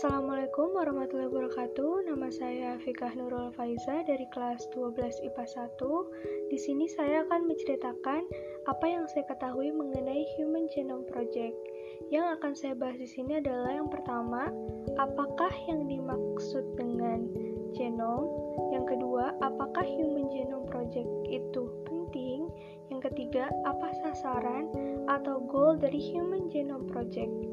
Assalamualaikum warahmatullahi wabarakatuh. Nama saya Fikah Nurul Faiza dari kelas 12 IPA 1. Di sini saya akan menceritakan apa yang saya ketahui mengenai Human Genome Project. Yang akan saya bahas di sini adalah yang pertama, apakah yang dimaksud dengan genom? Yang kedua, apakah Human Genome Project itu penting? Yang ketiga, apa sasaran atau goal dari Human Genome Project?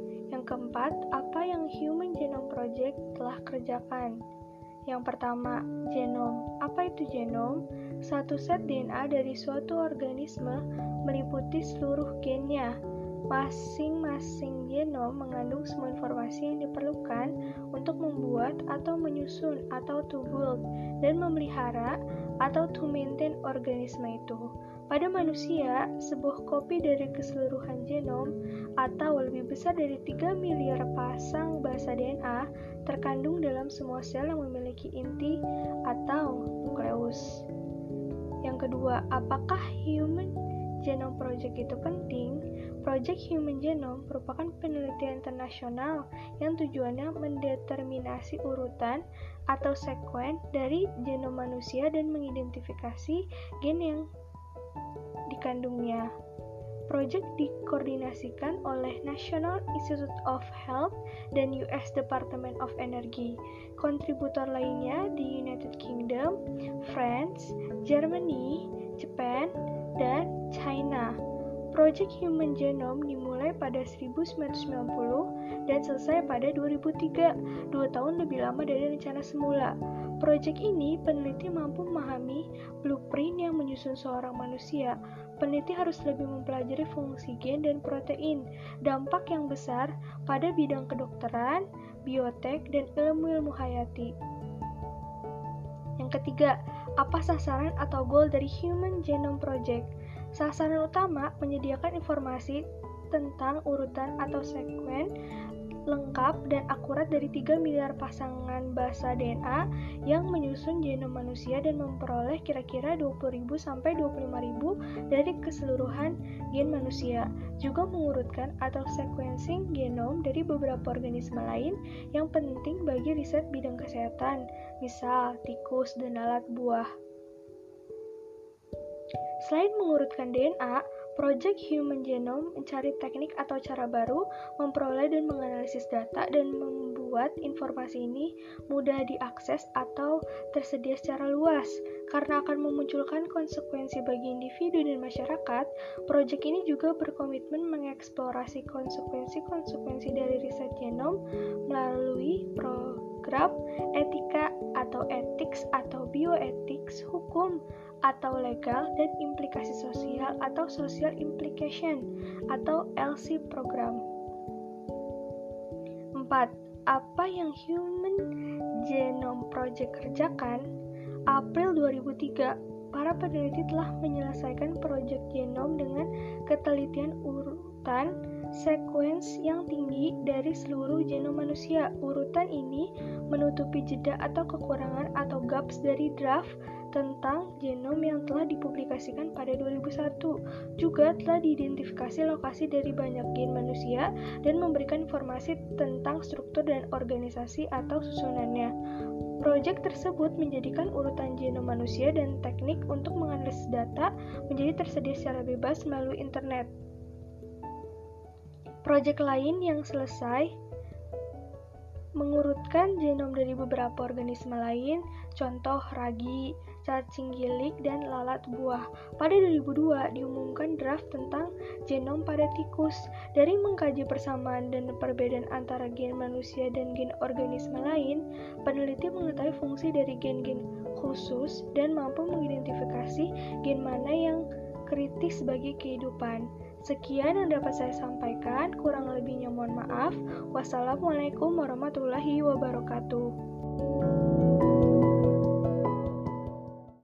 Keempat, apa yang Human Genome Project telah kerjakan? Yang pertama, genom. Apa itu genom? Satu set DNA dari suatu organisme meliputi seluruh gennya. Masing-masing genom mengandung semua informasi yang diperlukan untuk membuat atau menyusun atau to build dan memelihara atau to maintain organisme itu. Pada manusia, sebuah kopi dari keseluruhan genom atau lebih besar dari 3 miliar pasang basa DNA terkandung dalam semua sel yang memiliki inti atau nukleus. Yang kedua, apakah Human Genome Project itu penting? Project Human Genome merupakan penelitian internasional yang tujuannya mendeterminasi urutan atau sekuen dari genom manusia dan mengidentifikasi gen yang dikandungnya. Project dikoordinasikan oleh National Institute of Health dan US Department of Energy. Kontributor lainnya di United Kingdom, France, Germany, Japan, dan China. Project Human Genome dimulai pada 1990 dan selesai pada 2003, dua tahun lebih lama dari rencana semula. Proyek ini, peneliti mampu memahami blueprint yang menyusun seorang manusia. Peneliti harus lebih mempelajari fungsi gen dan protein, dampak yang besar pada bidang kedokteran, biotek, dan ilmu-ilmu hayati. Yang ketiga, apa sasaran atau goal dari Human Genome Project? Sasaran utama menyediakan informasi tentang urutan atau sekuen lengkap dan akurat dari 3 miliar pasangan basa DNA yang menyusun genom manusia dan memperoleh kira-kira 20.000 sampai 25.000 dari keseluruhan gen manusia. Juga mengurutkan atau sequencing genom dari beberapa organisme lain yang penting bagi riset bidang kesehatan, misal tikus dan alat buah. Selain mengurutkan DNA, Project Human Genome mencari teknik atau cara baru memperoleh dan menganalisis data dan membuat informasi ini mudah diakses atau tersedia secara luas. Karena akan memunculkan konsekuensi bagi individu dan masyarakat, proyek ini juga berkomitmen mengeksplorasi konsekuensi-konsekuensi dari riset genom melalui program etika atau ethics atau bioethics, hukum, atau legal dan implikasi sosial atau social implication atau LC program. 4. Apa yang Human Genome Project kerjakan? April 2003, para peneliti telah menyelesaikan proyek genom dengan ketelitian urutan sekuens yang tinggi dari seluruh genom manusia. Urutan ini menutupi jeda atau kekurangan atau gaps dari draft tentang genom yang telah dipublikasikan pada 2001. Juga telah diidentifikasi lokasi dari banyak gen manusia dan memberikan informasi tentang struktur dan organisasi atau susunannya. Proyek tersebut menjadikan urutan genom manusia dan teknik untuk menganalisis data menjadi tersedia secara bebas melalui internet. Proyek lain yang selesai mengurutkan genom dari beberapa organisme lain, contoh ragi, cacing gilik, dan lalat buah. Pada 2002 diumumkan draft tentang genom pada tikus. Dari mengkaji persamaan dan perbedaan antara gen manusia dan gen organisme lain, peneliti mengetahui fungsi dari gen-gen khusus dan mampu mengidentifikasi gen mana yang kritis bagi kehidupan. Sekian yang dapat saya sampaikan, kurang lebihnya mohon maaf. Wassalamualaikum warahmatullahi wabarakatuh.